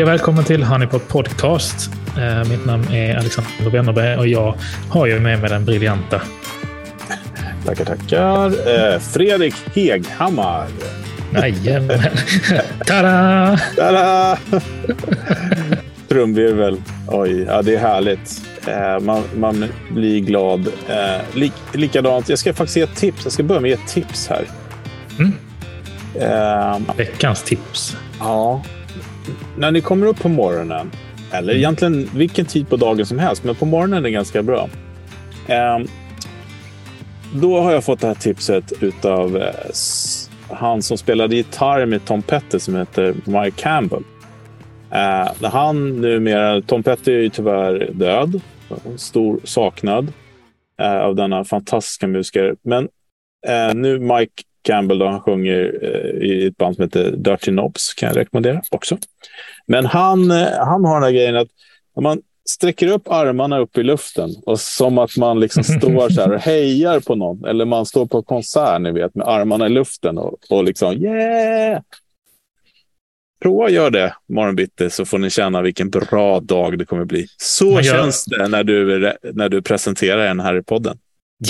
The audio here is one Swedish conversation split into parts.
Hej och välkommen till Honeypot Podcast. Eh, mitt namn är Alexander Wennerberg och jag har ju med mig den briljanta. Tackar, tackar. Eh, Fredrik Heghammar. Jajamän. Tada! Tada! Trumvirvel. Oj, ja, det är härligt. Eh, man, man blir glad. Lik, likadant, jag ska faktiskt ge ett tips. Jag ska börja med ett tips här. Mm. Eh, Veckans tips. ja. När ni kommer upp på morgonen, eller egentligen vilken tid på dagen som helst, men på morgonen är det ganska bra. Eh, då har jag fått det här tipset utav eh, han som spelade gitarr med Tom Petty som heter Mike Campbell. Eh, han numera, Tom Petty är ju tyvärr död, stor saknad eh, av denna fantastiska musiker. Men eh, nu Mike Campbell, då, han sjunger eh, i ett band som heter Dirty Knobs, kan jag rekommendera också. Men han, eh, han har den här grejen att om man sträcker upp armarna upp i luften och som att man liksom står så här och hejar på någon. Eller man står på konsert, ni vet, med armarna i luften och, och liksom yeah! Prova att göra det morgonbitti så får ni känna vilken bra dag det kommer bli. Så gör- känns det när du, när du presenterar den här i podden.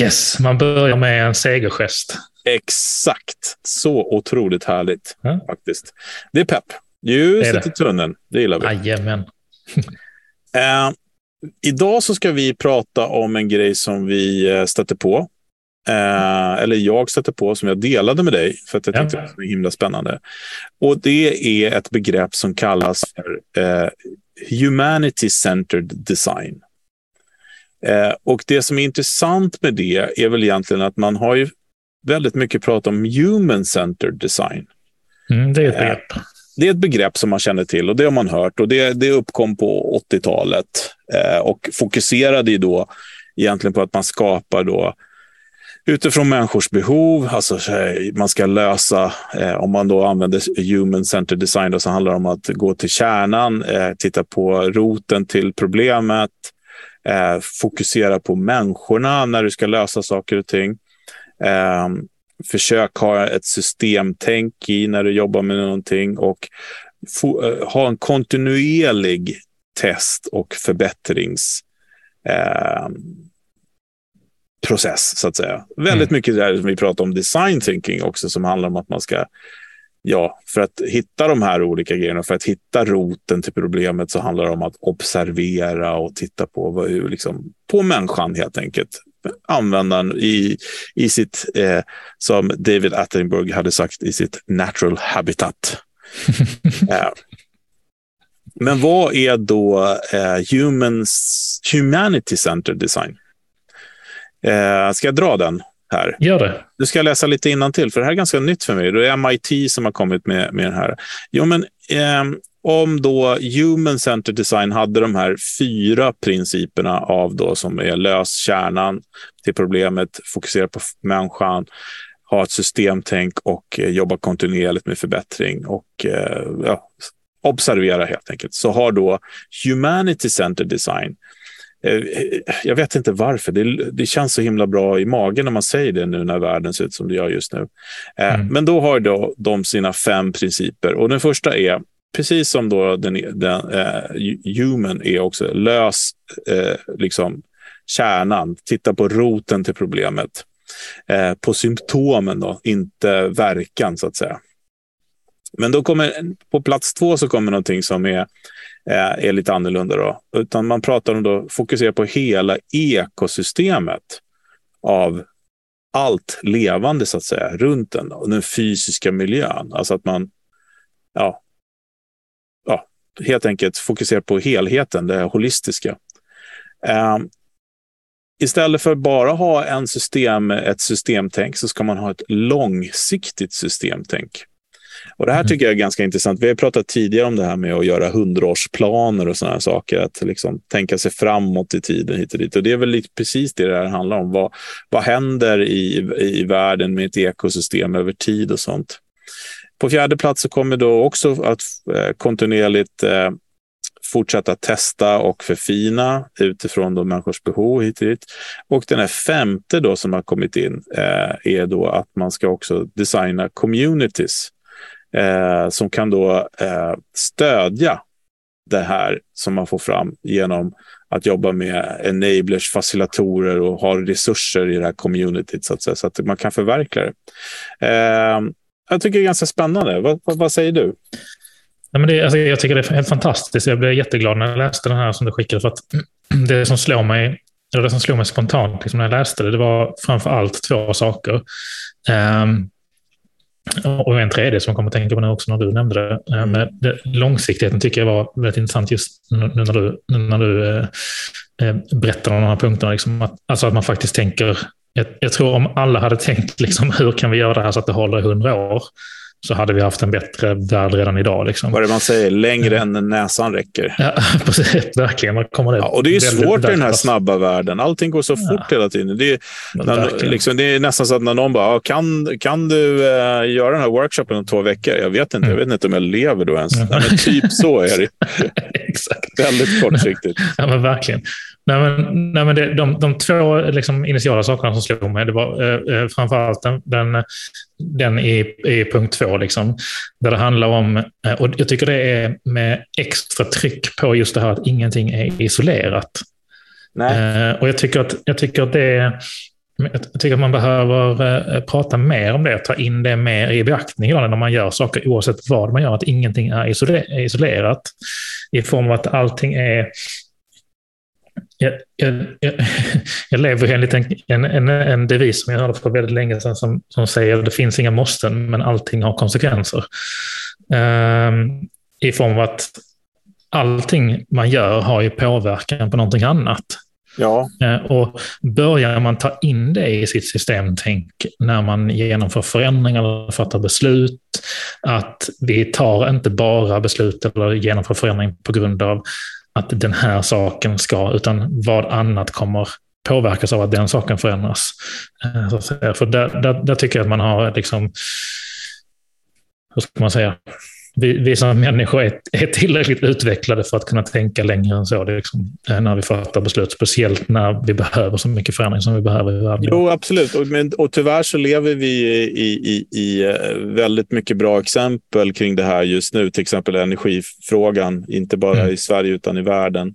Yes, man börjar med en segergest. Exakt. Så otroligt härligt Ja. faktiskt. Det är pepp. Ljuset i tunneln, det gillar vi. Jajamän. Eh, idag så ska vi prata om en grej som vi eh, stötte på. Eh, eller jag stötte på, som jag delade med dig för att jag Ja. tyckte det var himla spännande. Och det är ett begrepp som kallas för eh, Humanity-centered design. Eh, och det som är intressant med det är väl egentligen att man har ju väldigt mycket pratat om human-centered design. Mm, det är ett Ja. begrepp. Det är ett begrepp som man känner till och det har man hört och det, det uppkom på 80-talet eh, och fokuserade ju då egentligen på att man skapar då utifrån människors behov, alltså så här, man ska lösa, eh, om man då använder human centered design då, så handlar det om att gå till kärnan, eh, titta på roten till problemet, eh, fokusera på människorna när du ska lösa saker och ting. Eh, försök ha ett systemtänk i när du jobbar med någonting och få, eh, ha en kontinuerlig test och förbättrings eh, process så att säga. Väldigt Mm. mycket där som vi pratar om design thinking också som handlar om att man ska Ja, för att hitta de här olika grejerna, för att hitta roten till problemet så handlar det om att observera och titta på, vad, hur, liksom, på människan helt enkelt. Användaren i, i sitt, eh, som David Attenborough hade sagt, i sitt natural habitat. eh, men vad är då eh, humans, humanity-centered design? Eh, ska jag dra den här? Gör det. Nu ska jag läsa lite till för det här är ganska nytt för mig. Det är MIT som har kommit med, med den här. Jo, men ehm, om då Human Centered Design hade de här fyra principerna av då som är lös kärnan till problemet, fokusera på människan, ha ett systemtänk och eh, jobba kontinuerligt med förbättring och eh, ja, observera helt enkelt. Så har då Humanity Centered Design Eh, Jag vet inte varför. Det, det känns så himla bra i magen när man säger det nu när världen ser ut som det gör just nu. Mm. Men då har då de sina fem principer. Och den första är, precis som då den, den eh, human är också, lös eh, liksom kärnan. Titta på roten till problemet. Eh, på symptomen då, inte verkan så att säga. Men då kommer på plats två så kommer någonting som är eh, är lite annorlunda. Då. Utan man pratar om då, fokusera på hela ekosystemet av allt levande så att säga runt den. Och den fysiska miljön. Alltså att man ja, ja, helt enkelt fokuserar på helheten, det holistiska. Eh, istället för bara ha en system, ett systemtänk så ska man ha ett långsiktigt systemtänk. Och Det här Mm. tycker jag är ganska intressant. Vi har pratat tidigare om det här med att göra hundraårsplaner och sådana saker. Att liksom tänka sig framåt i tiden hit och dit. Och det är väl lite precis det det här handlar om. Vad, vad händer i, i världen med ett ekosystem över tid och sånt. På fjärde plats så kommer då också att eh, kontinuerligt eh, fortsätta testa och förfina utifrån då människors behov hit och dit. Och den här femte då som har kommit in eh, är då att man ska också designa communities eh, som kan då eh, stödja det här som man får fram genom att jobba med enablers, facilitatorer och ha resurser i det här communityt så att, säga, så att man kan förverkliga det. Eh, Eh, jag tycker det är ganska spännande. Vad, vad, vad säger du? Nej, men det, alltså, jag tycker det är helt fantastiskt. Jag blev jätteglad när jag läste den här som du skickade. För att det som slår mig, eller det som slog mig spontant liksom när jag läste det, det var framför allt två saker. Um, och en tredje som jag kommer att tänka på nu också när du nämnde det. Mm. Men det, långsiktigheten tycker jag var väldigt intressant just nu när du, när du eh, eh, berättar om de här punkterna. Liksom att, alltså att man faktiskt tänker, jag, jag tror om alla hade tänkt liksom, hur kan vi göra det här så att det håller i hundra år, så hade vi haft en bättre värld redan idag. Liksom. Vad är det man säger? Längre än näsan räcker. Ja, precis. Verkligen. Man kommer ja, och det är svårt i den här snabba världen. Allting går så ja. fort hela tiden. Det är, när, liksom, det är nästan så att när någon bara, kan, kan du uh, göra den här workshopen om två veckor? Jag vet inte. Mm. Jag vet inte om jag lever då ens. Ja, men typ så är det. Exakt. Väldigt kortsiktigt. Ja, men verkligen. Nej, men, nej, men det, de, de två liksom, initiala sakerna som slog mig, det var eh, eh framförallt den, den, den i, i punkt två, liksom, där det handlar om, eh, och jag tycker det är med extra tryck på just det här att ingenting är isolerat. Eh, och jag tycker att, jag tycker att det jag tycker att man behöver eh, prata mer om det, ta in det mer i beaktning när man gör saker, oavsett vad man gör, att ingenting är isolerat. I form av att allting är jag, jag, jag, lever enligt en, en, en, en devis som jag hörde för väldigt länge sedan som, som säger att det finns inga måsten, men allting har konsekvenser. Um, I form av att allting man gör har ju påverkan på någonting annat. Ja. Uh, och börjar man ta in det i sitt systemtänk när man genomför förändringar eller fattar beslut, att vi tar inte bara beslut eller genomför förändring på grund av att den här saken ska, utan vad annat kommer påverkas av att den saken förändras. Eh, För där, där, där, tycker jag att man har, liksom, hur ska man säga, vi, vi som människor är, är tillräckligt utvecklade för att kunna tänka längre än så. Liksom, eh, när vi fattar beslut, speciellt när vi behöver så mycket förändring som vi behöver i världen. Jo, absolut. Och, men, och tyvärr så lever vi i, i, i eh, väldigt mycket bra exempel kring det här just nu. Till exempel energifrågan, inte bara mm. i Sverige utan i världen.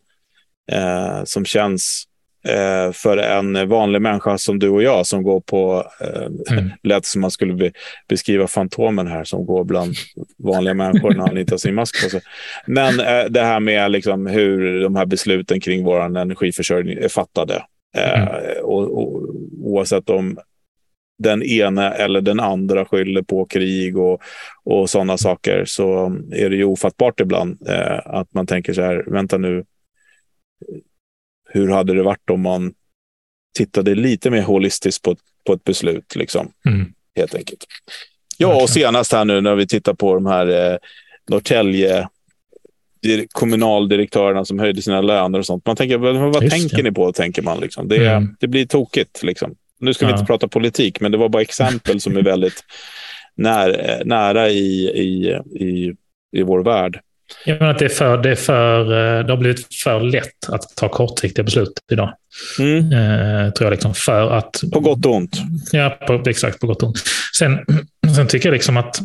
Eh, som känns eh, för en vanlig människa som du och jag som går på, eh, mm. lät som man skulle be, beskriva Fantomen här som går bland vanliga människor när han inte har sin mask på sig. Men eh, det här med liksom hur de här besluten kring vår energiförsörjning är fattade. Eh, mm. och, och, oavsett om den ena eller den andra skyller på krig och, och sådana saker så är det ju ofattbart ibland eh, att man tänker så här, vänta nu, hur hade det varit om man tittade lite mer holistiskt på, på ett beslut, liksom, mm. helt enkelt. Ja, och senast här nu när vi tittar på de här eh, Norrtälje kommunaldirektörerna som höjde sina löner och sånt. Man tänker, vad Just tänker det. ni på? tänker man. Liksom. Det, mm. det blir tokigt. Liksom. Nu ska ja. vi inte prata politik, men det var bara exempel som är väldigt när, nära i, i, i, i vår värld. Jag menar att det, är för, det, är för, eh, det har blivit för lätt att ta kortsiktiga beslut idag. Mm. Eh, tror jag liksom för att... På gott och ont. Ja, på, exakt. På gott och ont. Sen, sen tycker jag liksom att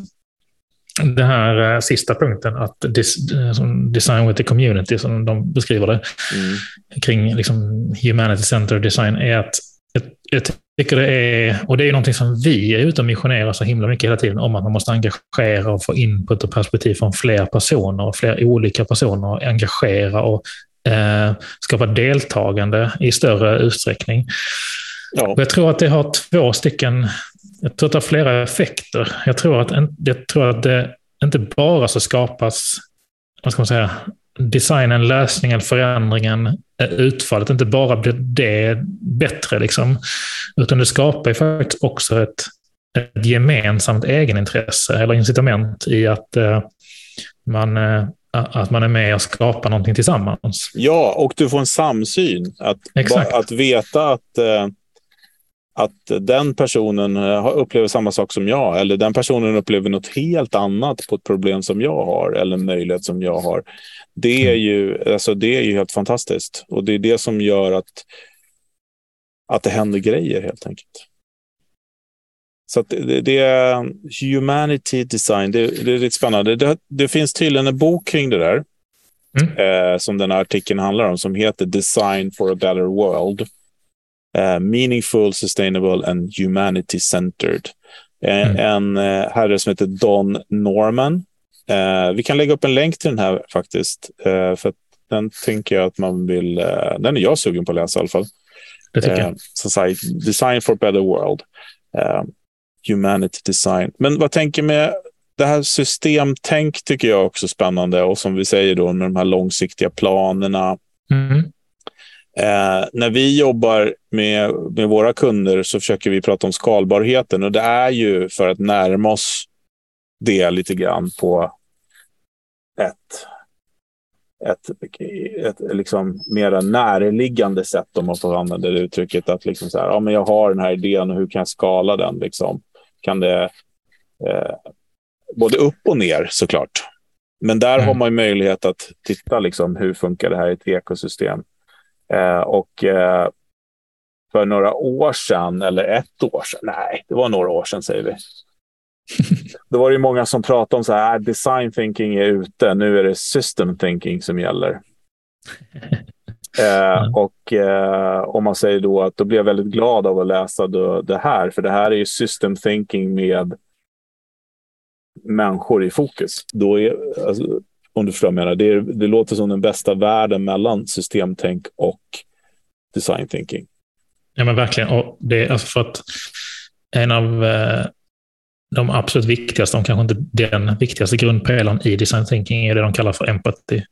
den här eh, sista punkten, att dis, eh, design with the community, som de beskriver det, mm. kring liksom humanity center design, är att jag, jag tycker det är, och det är någonting som vi är ute och missionerar så himla mycket hela tiden, om att man måste engagera och få input och perspektiv från fler personer och fler olika personer, och engagera och eh, skapa deltagande i större utsträckning. Ja. jag tror att det har två stycken, jag tror att det har flera effekter. Jag tror att, jag tror att det inte bara så skapas, vad ska man säga, designen, lösningen, förändringen, eh, utfallet inte bara blir det bättre, liksom, utan det skapar ju faktiskt också ett, ett gemensamt egenintresse eller incitament i att uh, man, uh, att man är med och skapar någonting tillsammans. Ja, och du får en samsyn. Att, att veta att uh att den personen upplever samma sak som jag eller den personen upplever något helt annat på ett problem som jag har eller en möjlighet som jag har. Det är ju, alltså det är ju helt fantastiskt och det är det som gör att, att det händer grejer helt enkelt. Så det, det, är humanity design. Det, det, är lite spännande. Det, det, finns tydligen en bok kring det där mm. eh, som den här artikeln handlar om, som heter Design for a better world. Eh, meaningful, sustainable and humanity-centered. Eh, mm. En eh, herre som heter Don Norman. Eh, vi kan lägga upp en länk till den här faktiskt. för den tänker jag att man vill... den är jag sugen på att läsa i alla fall. Det tycker jag. Society, Design for a better world. humanity design. Men vad tänker med det här systemtänk tycker jag också är spännande och som vi säger då med de här långsiktiga planerna. Mm. Eh, när vi jobbar med, med våra kunder så försöker vi prata om skalbarheten och det är ju för att närma oss det lite grann på ett, ett, ett, ett liksom mera närliggande sätt om man får använda det uttrycket. Att liksom så här, ja, men jag har den här idén och hur kan jag skala den? Liksom? Kan det eh, både upp och ner såklart. Men där mm. har man möjlighet att titta liksom, hur funkar det här i ett ekosystem. Eh, och eh, för några år sedan, eller ett år sedan, nej, det var några år sedan säger vi. Då var det många som pratade om så här, äh, design thinking är ute, nu är det system thinking som gäller. Eh. Och eh, om man säger då att då blir jag väldigt glad av att läsa då, det här, för det här är ju system thinking med människor i fokus. Då är, alltså, om du förstår vad jag menar. Det, är, det låter som den bästa världen mellan systemtänk och design thinking. Ja, men verkligen. Och det alltså för att en av eh, de absolut viktigaste, om kanske inte den viktigaste grundpelaren i design thinking är det de kallar för empathy.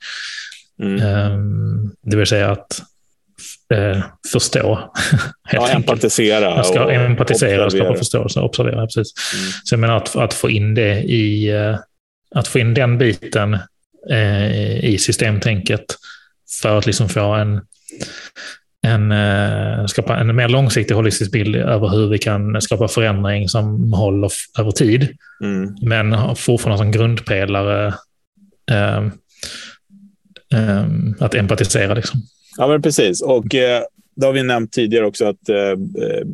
Mm. Um, det vill säga att eh, förstå. Ja, empatisera. Jag ska empatisera, skapa förståelse, observera. Precis. Mm. Så jag menar att, att få in det i, eh, att få in den biten eh, i systemtänket för att liksom få en, en, eh, skapa en mer långsiktig holistisk bild över hur vi kan skapa förändring som håller över tid. Mm. Men fortfarande som grundpelare eh, att empatisera. Liksom. Ja, men precis. Och eh, det har vi nämnt tidigare också att eh, eh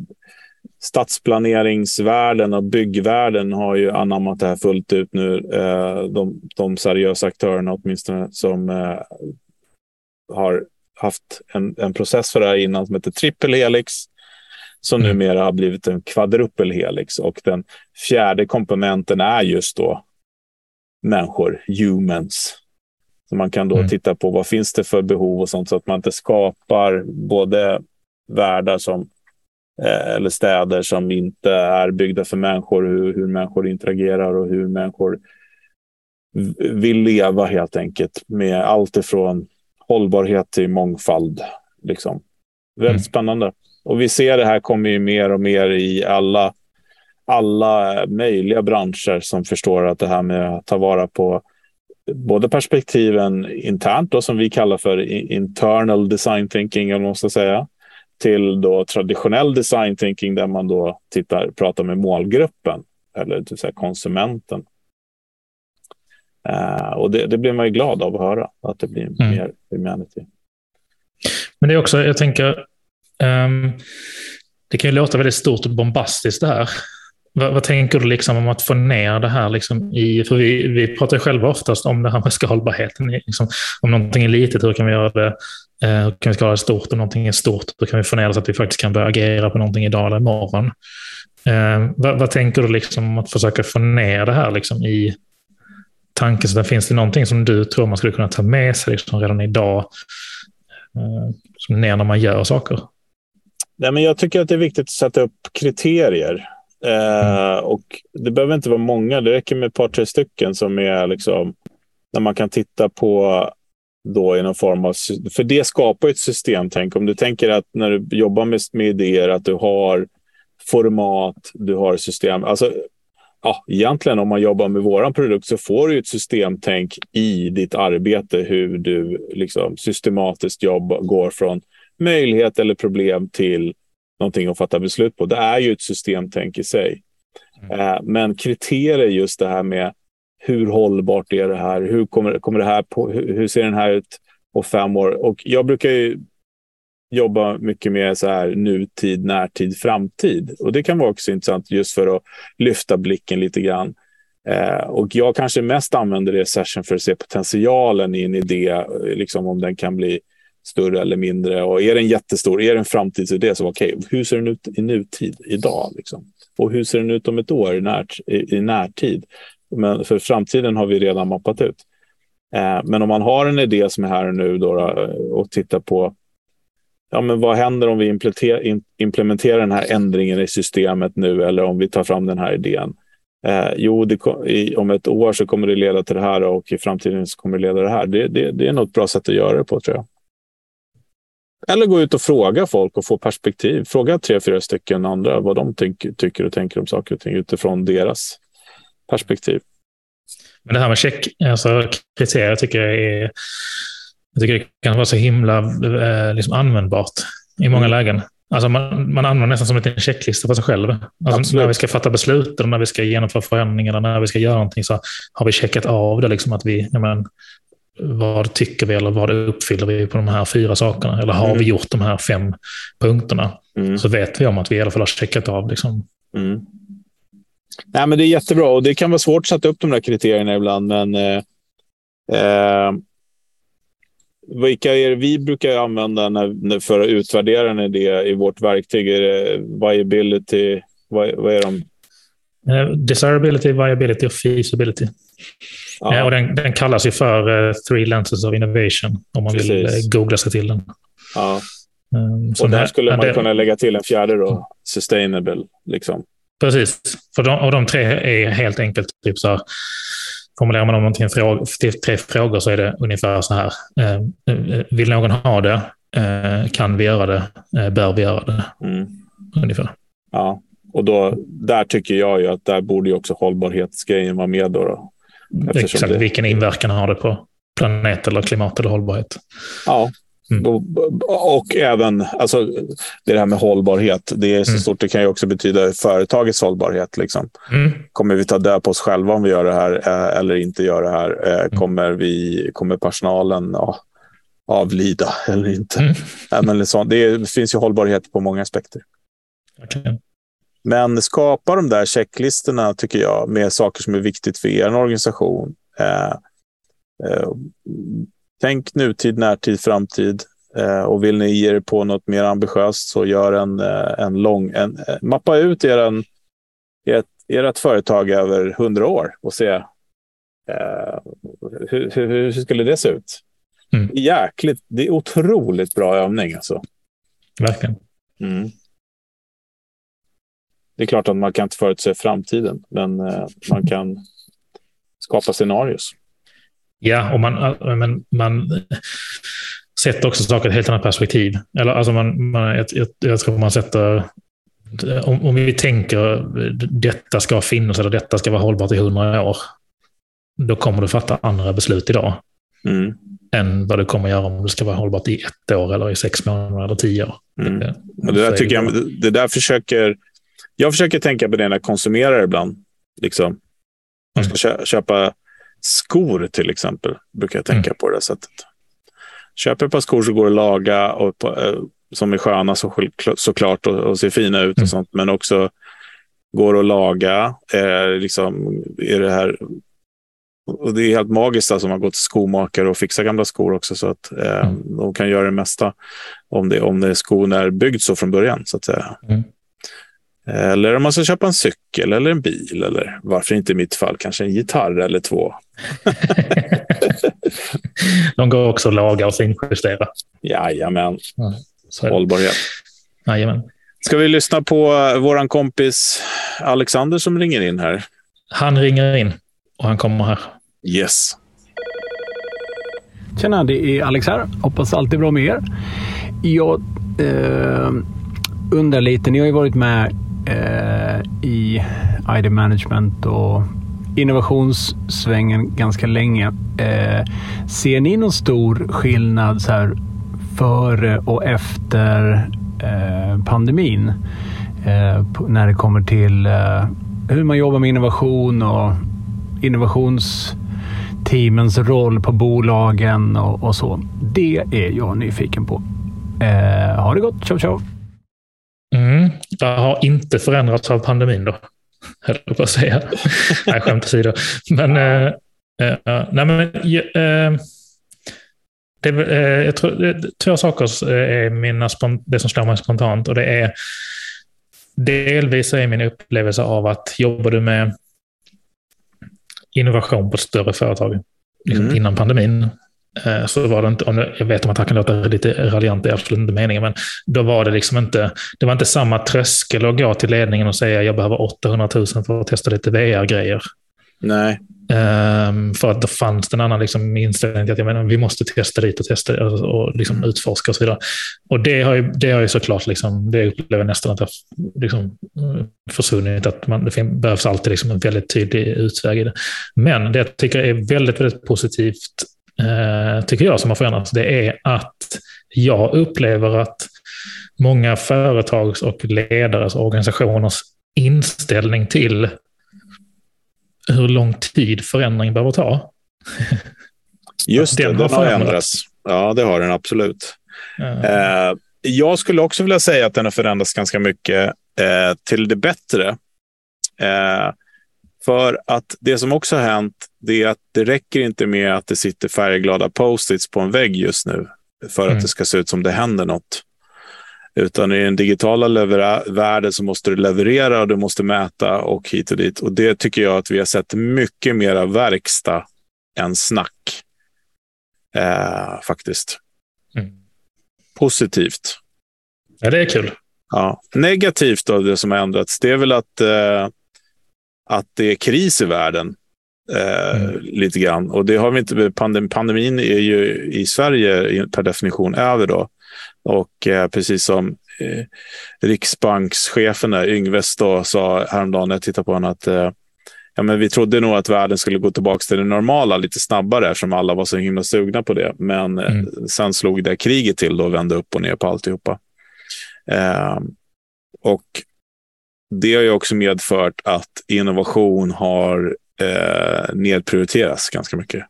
stadsplaneringsvärlden och byggvärlden har ju anammat det här fullt ut nu. Eh, de, de seriösa aktörerna åtminstone som eh, har haft en, en process för det här innan som heter triple helix som mm. numera har blivit en kvadrupelhelix och den fjärde komponenten är just då människor, humans. Så man kan då mm. titta på vad finns det för behov och sånt så att man inte skapar både världar som eller städer som inte är byggda för människor, hur, hur människor interagerar och hur människor vill leva helt enkelt med allt ifrån hållbarhet till mångfald. Liksom. Väldigt mm. spännande. Och vi ser det här kommer ju mer och mer i alla, alla möjliga branscher som förstår att det här med att ta vara på både perspektiven internt, då, som vi kallar för internal design thinking, eller måste säga, till då traditionell design thinking där man då tittar, pratar med målgruppen eller till säga, konsumenten. Uh, och det, det blir man ju glad av att höra, att det blir mm. mer humanity. Men det är också, jag tänker, um, det kan ju låta väldigt stort och bombastiskt det här. Vad, vad, tänker du liksom om att få ner det här? Liksom i, för vi, vi pratar själva oftast om det här med skalbarheten. Liksom, om någonting är litet, hur kan vi göra det? Eh, kan vi skala stort? Om någonting är stort, hur kan vi få ner det så att vi faktiskt kan börja agera på någonting idag eller imorgon? Eh, vad, vad, tänker du liksom om att försöka få ner det här liksom i tanken? Så där finns det någonting som du tror man skulle kunna ta med sig liksom redan idag? Eh, som ner när man gör saker? Nej, men jag tycker att det är viktigt att sätta upp kriterier. Mm. och Det behöver inte vara många, det räcker med ett par, tre stycken som är liksom, när man kan titta på då i någon form av... För det skapar ett systemtänk. Om du tänker att när du jobbar med, med idéer att du har format, du har system. Alltså, ja, egentligen om man jobbar med våran produkt så får du ett systemtänk i ditt arbete hur du liksom systematiskt jobbar, går från möjlighet eller problem till någonting att fatta beslut på. Det är ju ett systemtänk i sig. Mm. Eh, men kriterier just det här med hur hållbart är det här? Hur, kommer, kommer det här på, hur, hur ser den här ut på fem år? Och jag brukar ju jobba mycket med så här nutid, närtid, framtid. Och det kan vara också intressant just för att lyfta blicken lite grann. Eh, och jag kanske mest använder det i session för att se potentialen i en idé, liksom om den kan bli större eller mindre. Och är den jättestor, är det en framtidsidé så okej, okay, hur ser den ut i nutid idag? Liksom? Och hur ser den ut om ett år i, när, i, i närtid? Men för framtiden har vi redan mappat ut. Eh, men om man har en idé som är här och nu då, eh, och tittar på ja, men vad händer om vi implementerar den här ändringen i systemet nu eller om vi tar fram den här idén? Eh, jo, det, i, om ett år så kommer det leda till det här och i framtiden så kommer det leda till det här. Det, det, det är nog ett bra sätt att göra det på tror jag. Eller gå ut och fråga folk och få perspektiv. Fråga tre, fyra stycken andra vad de tycker, tycker och tänker om saker och ting utifrån deras perspektiv. Men det här med check, alltså kriterier tycker jag är jag tycker det kan vara så himla eh, liksom användbart i många mm. lägen. Alltså man, man använder nästan som en checklista för sig själv. Alltså när vi ska fatta beslut, eller när vi ska genomföra förändringar, eller när vi ska göra någonting så har vi checkat av det. Liksom att vi, men, vad tycker vi eller vad uppfyller vi på de här fyra sakerna? Eller har mm. vi gjort de här fem punkterna? Mm. Så vet vi om att vi i alla fall har checkat av. Liksom. Mm. Nej, men det är jättebra och det kan vara svårt att sätta upp de där kriterierna ibland. Men eh, eh, vilka är det vi brukar använda när, för att utvärdera en idé i vårt verktyg? Är det viability? Vad, vad är de? Uh, desirability, viability och feasibility. Ja. Uh, och den, den, kallas ju för Three Lenses of Innovation om man Precis. vill googla sig till den. Ja. Um, och där skulle man kunna lägga till en fjärde då, sustainable. Liksom. Precis, för de, och de tre är helt enkelt typ så här, formulerar man om till, fråga, till tre frågor så är det ungefär så här. Eh, vill någon ha det? Eh, kan vi göra det? Eh, bör vi göra det? Mm. Ungefär. Ja, och då, där tycker jag ju att där borde ju också hållbarhetsgrejen vara med. Då, då Exakt, det... vilken inverkan har det på planet eller klimat eller hållbarhet? Ja, Mm. Och, och, även alltså, det här med hållbarhet. Det är så mm. stort. Det kan ju också betyda företagets hållbarhet. Liksom. Mm. Kommer vi ta död på oss själva om vi gör det här eh, eller inte gör det här? Eh, mm. kommer, vi, kommer personalen ja, avlida eller inte? Mm. Men så, det finns ju hållbarhet på många aspekter. Okay. Men skapa de där checklistorna, tycker jag, med saker som är viktigt för er organisation. Eh, eh, tänk nutid, närtid, framtid. Eh, och vill ni ge er på något mer ambitiöst så gör en, eh, en lång... En, eh, mappa ut er en, ert, ert företag över hundra år och se eh, hur, hur, hur, skulle det se ut. Mm. Jäkligt, det är otroligt bra övning. Alltså. Verkligen. Mm. Det är klart att man kan inte förutse framtiden, men eh, man kan skapa scenarios. Ja, och man, men, man sätter också saker i ett helt annat perspektiv. Eller, alltså man, man, jag, jag, jag tror man sätter... Om, om vi tänker detta ska finnas eller detta ska vara hållbart i hundra år, då kommer du fatta andra beslut idag. Mm. än vad du kommer göra om det ska vara hållbart i ett år eller i sex månader eller tio år. Mm. Det, det, där tycker jag, det där försöker... Jag försöker tänka på det när jag konsumerar ibland. Liksom. Man ska mm. köpa skor till exempel, brukar jag tänka mm. på det sättet. Köper ett par skor så går att laga och på, eh, som är sköna så, såklart och, och ser fina ut och mm. sånt, men också går att laga. Eh, liksom, är det här och det är helt magiskt alltså, man går till skomakare och fixar gamla skor också. Så att eh, mm. de kan göra det mesta om, det, om det skon är byggd så från början. så att säga. Mm. Eller om man ska köpa en cykel eller en bil eller varför inte i mitt fall kanske en gitarr eller två. De går också att laga och finjustera. Jajamän. Ja, Hållbarhet. Jajamän. Ska vi lyssna på vår kompis Alexander som ringer in här? Han ringer in och han kommer här. Yes. Tjena, det är Alex här. Hoppas allt är bra med er. Jag eh, undrar lite, ni har ju varit med eh, i ID management och innovationssvängen ganska länge. Eh, ser ni någon stor skillnad så här, före och efter eh, pandemin? Eh, när det kommer till eh, hur man jobbar med innovation och innovationsteamens roll på bolagen och, och så. Det är jag nyfiken på. Eh, ha det gott. Ciao, ciao! Det har inte förändrats av pandemin då? höll jag på att säga. nej, skämt åsido. Men, äh, äh, nej, men äh, det, jag tror, det, två saker är mina, det som slår mig spontant. Och det är delvis är min upplevelse av att jobbar du med innovation på ett större företag liksom mm. innan pandemin, Eh, så var det inte, jag vet om att det kan låta lite raljant, det är absolut inte meningen, men då var det liksom inte, det var inte samma tröskel att gå till ledningen och säga jag behöver 800 000 för att testa lite VR-grejer. Nej. Um, för att då fanns det en annan liksom inställning till att jag menar, vi måste testa dit och testa och, och liksom utforska och så vidare. Och det har ju, det har ju såklart, liksom, det upplever jag nästan att det har liksom, försvunnit, att man, det behövs alltid liksom en väldigt tydlig utväg i det. Men det jag tycker är väldigt, väldigt positivt Eh, tycker jag, som har förändrats, det är att jag upplever att många företags och ledares och organisationers inställning till hur lång tid förändring behöver ta. Just det, den, den har ändrats. Ja, det har den absolut. Uh. jag skulle också vilja säga att den har förändrats ganska mycket eh, till det bättre. För att det som också har hänt, det är att det räcker inte med att det sitter färgglada post-its på en vägg just nu för mm. att det ska se ut som det händer något. Utan i den digitala världen så måste du leverera och du måste mäta och hit och dit. Och det tycker jag att vi har sett mycket mera verkstad än snack. Eh, faktiskt. Mm. Positivt. Ja, det är kul. Ja. Negativt då, det som har ändrats, det är väl att eh, att det är kris i världen. Eh, mm. Lite grann. Och det har vi inte. Pandem, pandemin är ju i Sverige per definition över då. Och eh, precis som eh, Riksbankschefen där, Yngves då, sa häromdagen när jag tittade på honom att eh, ja, men vi trodde nog att världen skulle gå tillbaka till det normala lite snabbare eftersom alla var så himla sugna på det. Men eh, mm. sen slog det kriget till och vände upp och ner på alltihopa. Eh, och det har ju också medfört att innovation har eh, nedprioriterats ganska mycket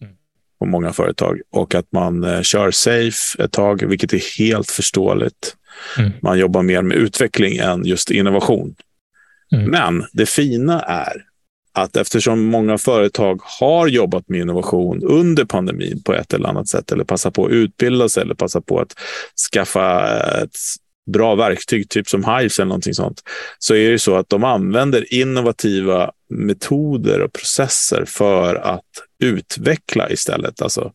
mm. på många företag och att man eh, kör safe ett tag, vilket är helt förståeligt. Mm. Man jobbar mer med utveckling än just innovation. Mm. Men det fina är att eftersom många företag har jobbat med innovation under pandemin på ett eller annat sätt, eller passar på att utbilda sig eller passar på att skaffa ett bra verktyg, typ som Hives eller någonting sånt, så är det så att de använder innovativa metoder och processer för att utveckla istället. Alltså,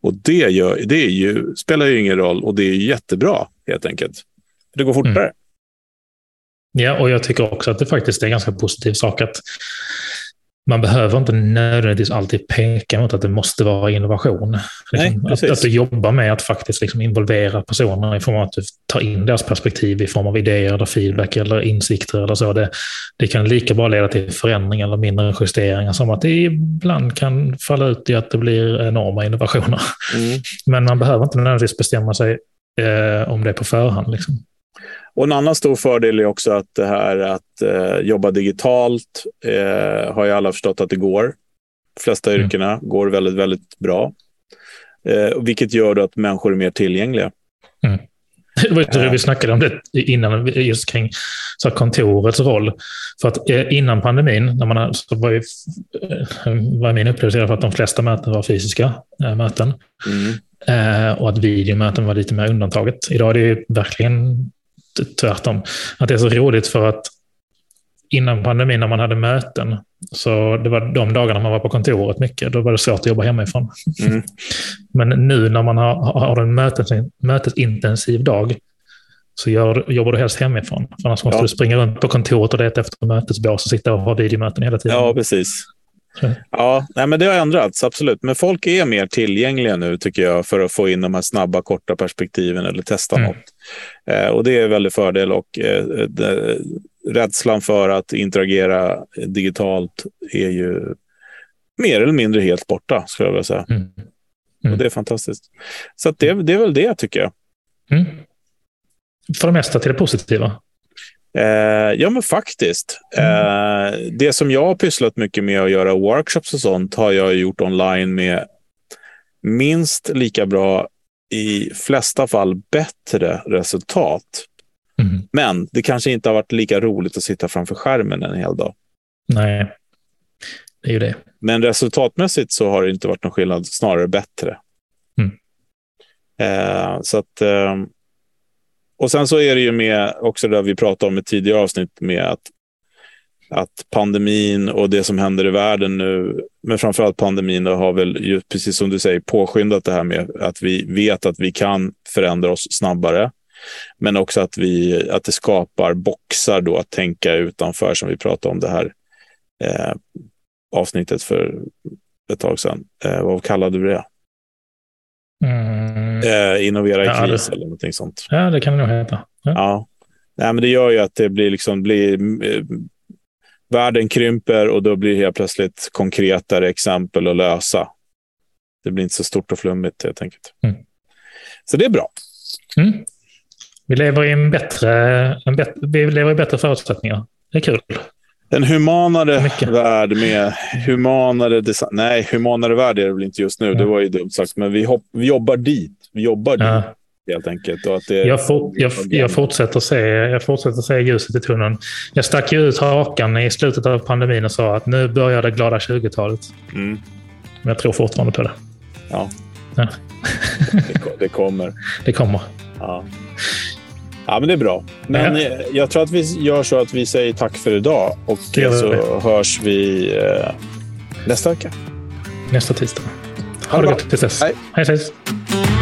och det, gör, det är ju, spelar ju ingen roll och det är jättebra helt enkelt. Det går fortare. Mm. Ja, och jag tycker också att det faktiskt är en ganska positiv sak att man behöver inte nödvändigtvis alltid peka mot att det måste vara innovation. Liksom, Nej, att, att, du jobbar med att faktiskt liksom involvera personerna i form av att du tar in deras perspektiv i form av idéer eller feedback eller insikter eller så. Det, det kan lika bra leda till förändringar eller mindre justeringar som att det ibland kan falla ut i att det blir enorma innovationer. Mm. Men man behöver inte nödvändigtvis bestämma sig eh, om det på förhand. Liksom. Och en annan stor fördel är också att det här att eh, jobba digitalt eh, har ju alla förstått att det går. De flesta mm. yrkena går väldigt, väldigt bra. Eh, vilket gör att människor är mer tillgängliga. Mm. Det var det vi snackade om det innan, just kring så kontorets roll. För att eh, innan pandemin, när man, så var, ju, eh, var min upplevelse att de flesta möten var fysiska möten. Mm. Eh, och att videomöten var lite mer undantaget. Idag är det verkligen tvärtom. Att det är så roligt för att innan pandemin när man hade möten, så det var de dagarna man var på kontoret mycket, då var det svårt att jobba hemifrån. Mm. Men nu när man har, har en mötes, mötesintensiv dag, så gör, jobbar du helst hemifrån. För annars måste ja. du springa runt på kontoret och leta efter mötesbås och sitta och ha videomöten hela tiden. Ja, precis. Ja, nej, men det har ändrats, absolut. Men folk är mer tillgängliga nu, tycker jag, för att få in de här snabba, korta perspektiven eller testa mm. något. Eh, och det är väldigt fördel och eh, det, rädslan för att interagera digitalt är ju mer eller mindre helt borta, skulle jag vilja säga. Mm. Mm. Och det är fantastiskt. Så det, det är väl det, tycker jag. Mm. För det mesta till det positiva. Eh, ja, men faktiskt. Mm. Eh, det som jag har pysslat mycket med att göra workshops och sånt har jag gjort online med minst lika bra, i flesta fall bättre resultat. Mm. Men det kanske inte har varit lika roligt att sitta framför skärmen en hel dag. Nej, det är ju det. Men resultatmässigt så har det inte varit någon skillnad, snarare bättre. Mm. Eh, så att, eh, och sen så är det ju med också det vi pratade om i tidigare avsnitt med att, att pandemin och det som händer i världen nu, men framförallt pandemin, har väl ju, precis som du säger påskyndat det här med att vi vet att vi kan förändra oss snabbare. Men också att, vi, att det skapar boxar då att tänka utanför som vi pratade om det här eh, avsnittet för ett tag sedan. Eh, vad kallade du det? Mm. Eh, innovera i Ja, kris det- eller någonting sånt. Ja, det kan det nog heta. Ja. Ja. Nej, men det gör ju att det blir liksom blir, eh, världen krymper och då blir det helt plötsligt konkretare exempel att lösa. Det blir inte så stort och flummigt helt enkelt. Mm. Så det är bra. Mm. Vi lever i en bättre, en bet- vi lever i bättre förutsättningar. Det är kul. En humanare Mycket. värld med humanare design. Nej, humanare värld är det väl inte just nu. Det Ja. var ju dumt sagt, men vi, hopp, vi jobbar dit. Vi jobbar dit Ja. helt enkelt. Och att det, Jag, for, jag, jag, fortsätter se, jag fortsätter se ljuset i tunneln. Jag stack ju ut hakan i slutet av pandemin och sa att nu börjar det glada 20-talet. Mm, Men jag tror fortfarande på det. ja. Ja. det, det kommer. Det kommer. Ja. Ja, men det är bra. Men Ja. eh, jag tror att vi gör så att vi säger tack för idag och så hörs vi eh, nästa vecka. Nästa tisdag. Ha Ha det bra. gott tills dess. Hej. Hej, hej.